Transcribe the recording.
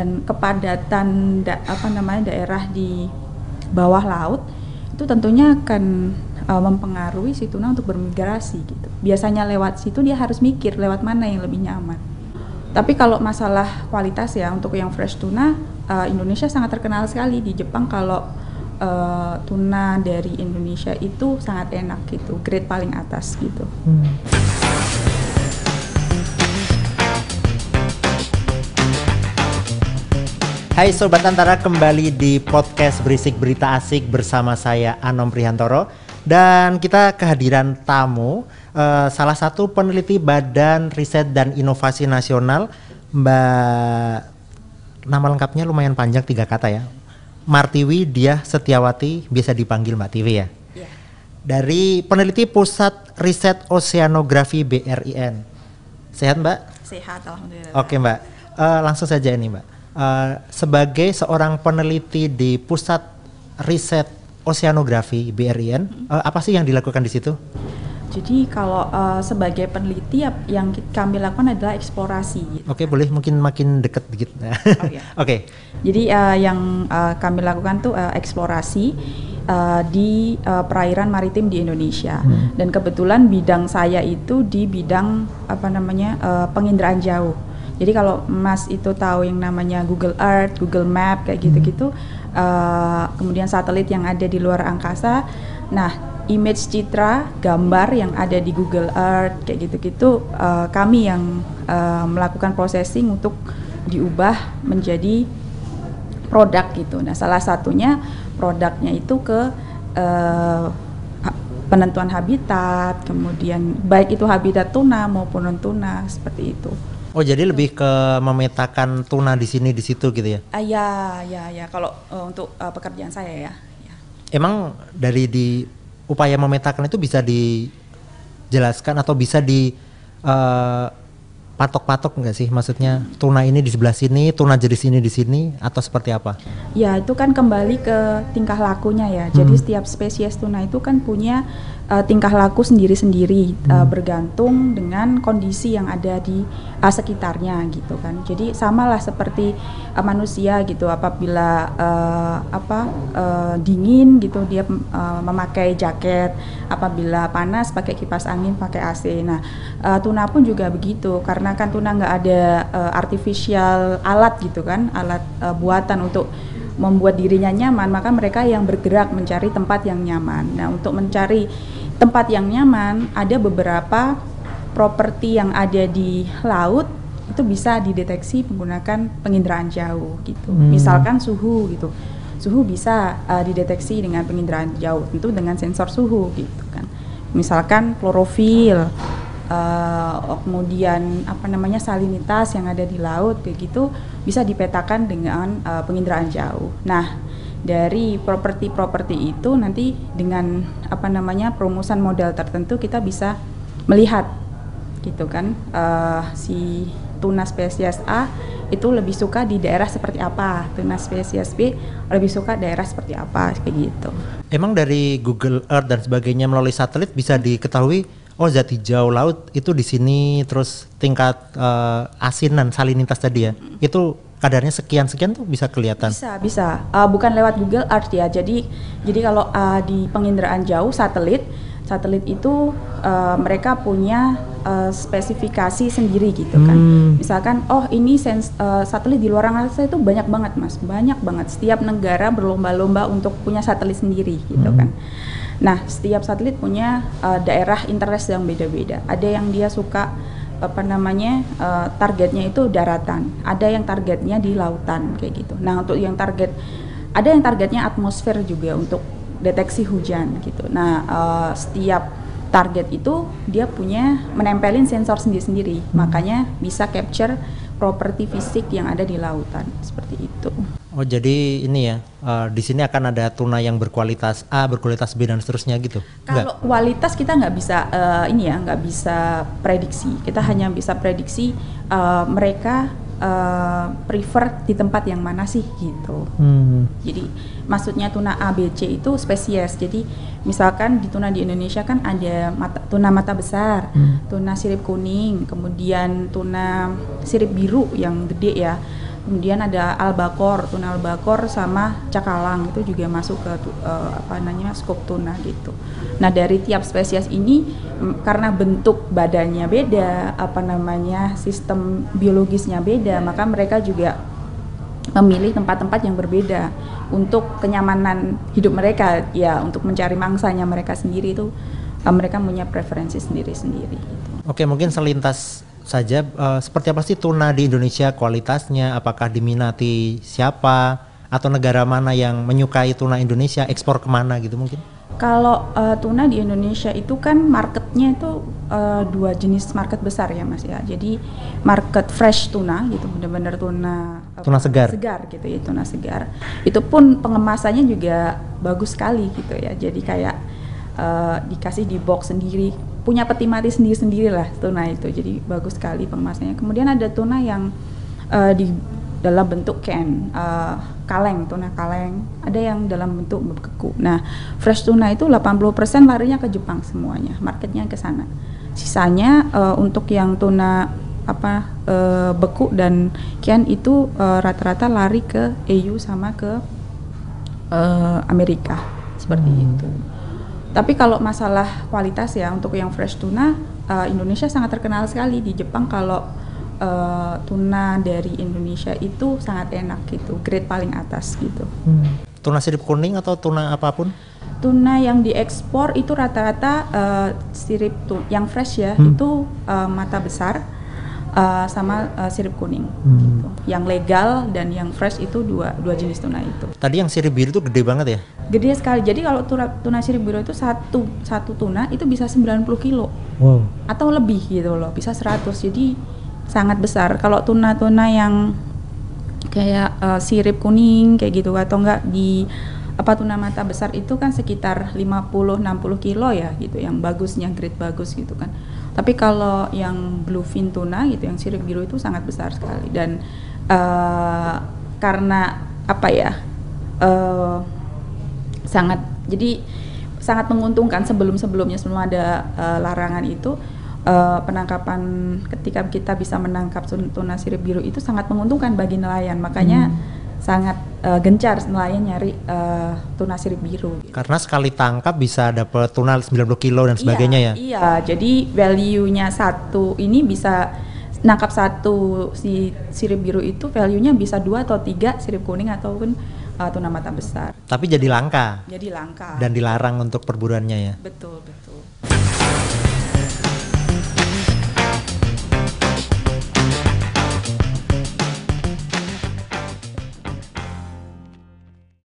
dan kepadatan da, apa namanya daerah di bawah laut itu tentunya akan uh, mempengaruhi si tuna untuk bermigrasi gitu. Biasanya lewat situ dia harus mikir lewat mana yang lebih nyaman. Tapi kalau masalah kualitas ya untuk yang fresh tuna uh, Indonesia sangat terkenal sekali di Jepang kalau uh, tuna dari Indonesia itu sangat enak gitu, grade paling atas gitu. Hmm. Hai Sobat Antara kembali di podcast Berisik Berita Asik bersama saya Anom Prihantoro. Dan kita kehadiran tamu uh, salah satu peneliti Badan Riset dan Inovasi Nasional. Mbak nama lengkapnya lumayan panjang tiga kata ya. Martiwi Dia Setiawati bisa dipanggil Mbak Tiwi ya. Yeah. dari peneliti Pusat Riset Oceanografi BRIN sehat Mbak? Sehat alhamdulillah. Oke Mbak. Uh, langsung saja ini Mbak uh, sebagai seorang peneliti di Pusat Riset oceanografi BRIN hmm. uh, apa sih yang dilakukan di situ? Jadi kalau uh, sebagai peneliti yang kami lakukan adalah eksplorasi. Gitu. Oke, okay, boleh mungkin makin dekat dikit. oh, iya. Oke. Okay. Jadi uh, yang uh, kami lakukan tuh uh, eksplorasi uh, di uh, perairan maritim di Indonesia. Hmm. Dan kebetulan bidang saya itu di bidang apa namanya uh, penginderaan jauh. Jadi kalau Mas itu tahu yang namanya Google Earth, Google Map kayak gitu-gitu. Hmm uh, kemudian satelit yang ada di luar angkasa. Nah, image citra, gambar yang ada di Google Earth kayak gitu-gitu uh, kami yang uh, melakukan processing untuk diubah menjadi produk gitu. Nah, salah satunya produknya itu ke uh, penentuan habitat, kemudian baik itu habitat tuna maupun non tuna seperti itu. Oh jadi lebih ke memetakan tuna di sini di situ gitu ya? Ah ya ya ya kalau uh, untuk uh, pekerjaan saya ya, ya. Emang dari di upaya memetakan itu bisa dijelaskan atau bisa di uh, patok-patok enggak sih maksudnya tuna ini di sebelah sini tuna jenis ini di sini atau seperti apa? Ya itu kan kembali ke tingkah lakunya ya. Hmm. Jadi setiap spesies tuna itu kan punya uh, tingkah laku sendiri-sendiri hmm. uh, bergantung dengan kondisi yang ada di uh, sekitarnya gitu kan. Jadi samalah seperti uh, manusia gitu apabila uh, apa uh, dingin gitu dia uh, memakai jaket, apabila panas pakai kipas angin, pakai AC. Nah, uh, tuna pun juga begitu karena karena kan tuna nggak ada uh, artificial alat gitu kan, alat uh, buatan untuk membuat dirinya nyaman, maka mereka yang bergerak mencari tempat yang nyaman. Nah, untuk mencari tempat yang nyaman, ada beberapa properti yang ada di laut itu bisa dideteksi menggunakan penginderaan jauh gitu. Hmm. Misalkan suhu gitu. Suhu bisa uh, dideteksi dengan penginderaan jauh, tentu dengan sensor suhu gitu kan. Misalkan klorofil uh, kemudian apa namanya salinitas yang ada di laut kayak gitu bisa dipetakan dengan uh, penginderaan jauh. Nah, dari properti-properti itu nanti dengan apa namanya perumusan model tertentu kita bisa melihat gitu kan uh, si tuna spesies A itu lebih suka di daerah seperti apa, tuna spesies B lebih suka daerah seperti apa kayak gitu. Emang dari Google Earth dan sebagainya melalui satelit bisa diketahui oh zat hijau laut itu di sini terus tingkat uh, asinan salinitas tadi ya? Hmm. itu kadarnya sekian sekian tuh bisa kelihatan? Bisa bisa. Uh, bukan lewat Google Earth ya. Jadi jadi kalau uh, di penginderaan jauh satelit satelit itu uh, mereka punya uh, spesifikasi sendiri gitu kan. Hmm. Misalkan oh ini sens, uh, satelit di luar angkasa itu banyak banget Mas, banyak banget. Setiap negara berlomba-lomba untuk punya satelit sendiri gitu hmm. kan. Nah, setiap satelit punya uh, daerah interest yang beda-beda. Ada yang dia suka apa namanya uh, targetnya itu daratan, ada yang targetnya di lautan kayak gitu. Nah, untuk yang target ada yang targetnya atmosfer juga untuk deteksi hujan gitu. Nah, uh, setiap target itu dia punya menempelin sensor sendiri-sendiri, hmm. makanya bisa capture properti fisik yang ada di lautan seperti itu. Oh jadi ini ya uh, di sini akan ada tuna yang berkualitas A, berkualitas B dan seterusnya gitu. Kalau kualitas kita nggak bisa uh, ini ya nggak bisa prediksi. Kita hanya bisa prediksi uh, mereka uh, prefer di tempat yang mana sih gitu. Hmm. Jadi maksudnya tuna A, B, C itu spesies. Jadi misalkan di tuna di Indonesia kan ada mata, tuna mata besar, hmm. tuna sirip kuning, kemudian tuna sirip biru yang gede ya kemudian ada albakor, tuna albakor sama cakalang itu juga masuk ke uh, apa namanya skop tuna gitu. Nah dari tiap spesies ini karena bentuk badannya beda, apa namanya sistem biologisnya beda, maka mereka juga memilih tempat-tempat yang berbeda untuk kenyamanan hidup mereka ya untuk mencari mangsanya mereka sendiri itu uh, mereka punya preferensi sendiri-sendiri. Gitu. Oke mungkin selintas saja uh, seperti apa sih tuna di Indonesia kualitasnya apakah diminati siapa atau negara mana yang menyukai tuna Indonesia ekspor ke mana gitu mungkin? Kalau uh, tuna di Indonesia itu kan marketnya itu uh, dua jenis market besar ya mas ya. Jadi market fresh tuna gitu, benar-benar tuna uh, tuna segar, segar gitu ya tuna segar. Itu pun pengemasannya juga bagus sekali gitu ya. Jadi kayak uh, dikasih di box sendiri, punya peti mati sendiri-sendiri lah tuna itu. Jadi bagus sekali pengemasannya. Kemudian ada tuna yang uh, di dalam bentuk can, uh, kaleng, tuna kaleng. Ada yang dalam bentuk beku. Nah, fresh tuna itu 80% larinya ke Jepang semuanya, marketnya ke sana. Sisanya uh, untuk yang tuna apa uh, beku dan can itu rata-rata uh, lari ke EU sama ke uh, Amerika seperti hmm. itu. Tapi kalau masalah kualitas ya untuk yang fresh tuna uh, Indonesia sangat terkenal sekali di Jepang kalau uh, tuna dari Indonesia itu sangat enak gitu, grade paling atas gitu. Hmm. Tuna sirip kuning atau tuna apa pun? Tuna yang diekspor itu rata-rata uh, sirip tuh yang fresh ya, hmm. itu uh, mata besar uh, sama uh, sirip kuning. Hmm. Gitu. Yang legal dan yang fresh itu dua dua jenis tuna itu. Tadi yang sirip biru itu gede banget ya? Gede sekali. Jadi kalau tuna, tuna sirip biru itu satu satu tuna itu bisa 90 kilo. Wow. Atau lebih gitu loh, bisa 100. Jadi sangat besar. Kalau tuna-tuna yang kayak uh, sirip kuning kayak gitu atau enggak di apa tuna mata besar itu kan sekitar 50-60 kilo ya gitu yang bagusnya grade bagus gitu kan tapi kalau yang bluefin tuna gitu yang sirip biru itu sangat besar sekali dan uh, karena apa ya uh, sangat jadi sangat menguntungkan sebelum sebelumnya sebelum ada uh, larangan itu uh, penangkapan ketika kita bisa menangkap tuna sirip biru itu sangat menguntungkan bagi nelayan makanya hmm. sangat uh, gencar nelayan nyari uh, tuna sirip biru. Karena sekali tangkap bisa dapat tuna 90 kilo dan sebagainya iya, ya? iya. Jadi value-nya satu ini bisa nangkap satu si sirip biru itu value-nya bisa dua atau tiga sirip kuning ataupun uh, tuna mata besar. Tapi jadi langka? Jadi langka. Dan dilarang untuk perburuannya ya? Betul betul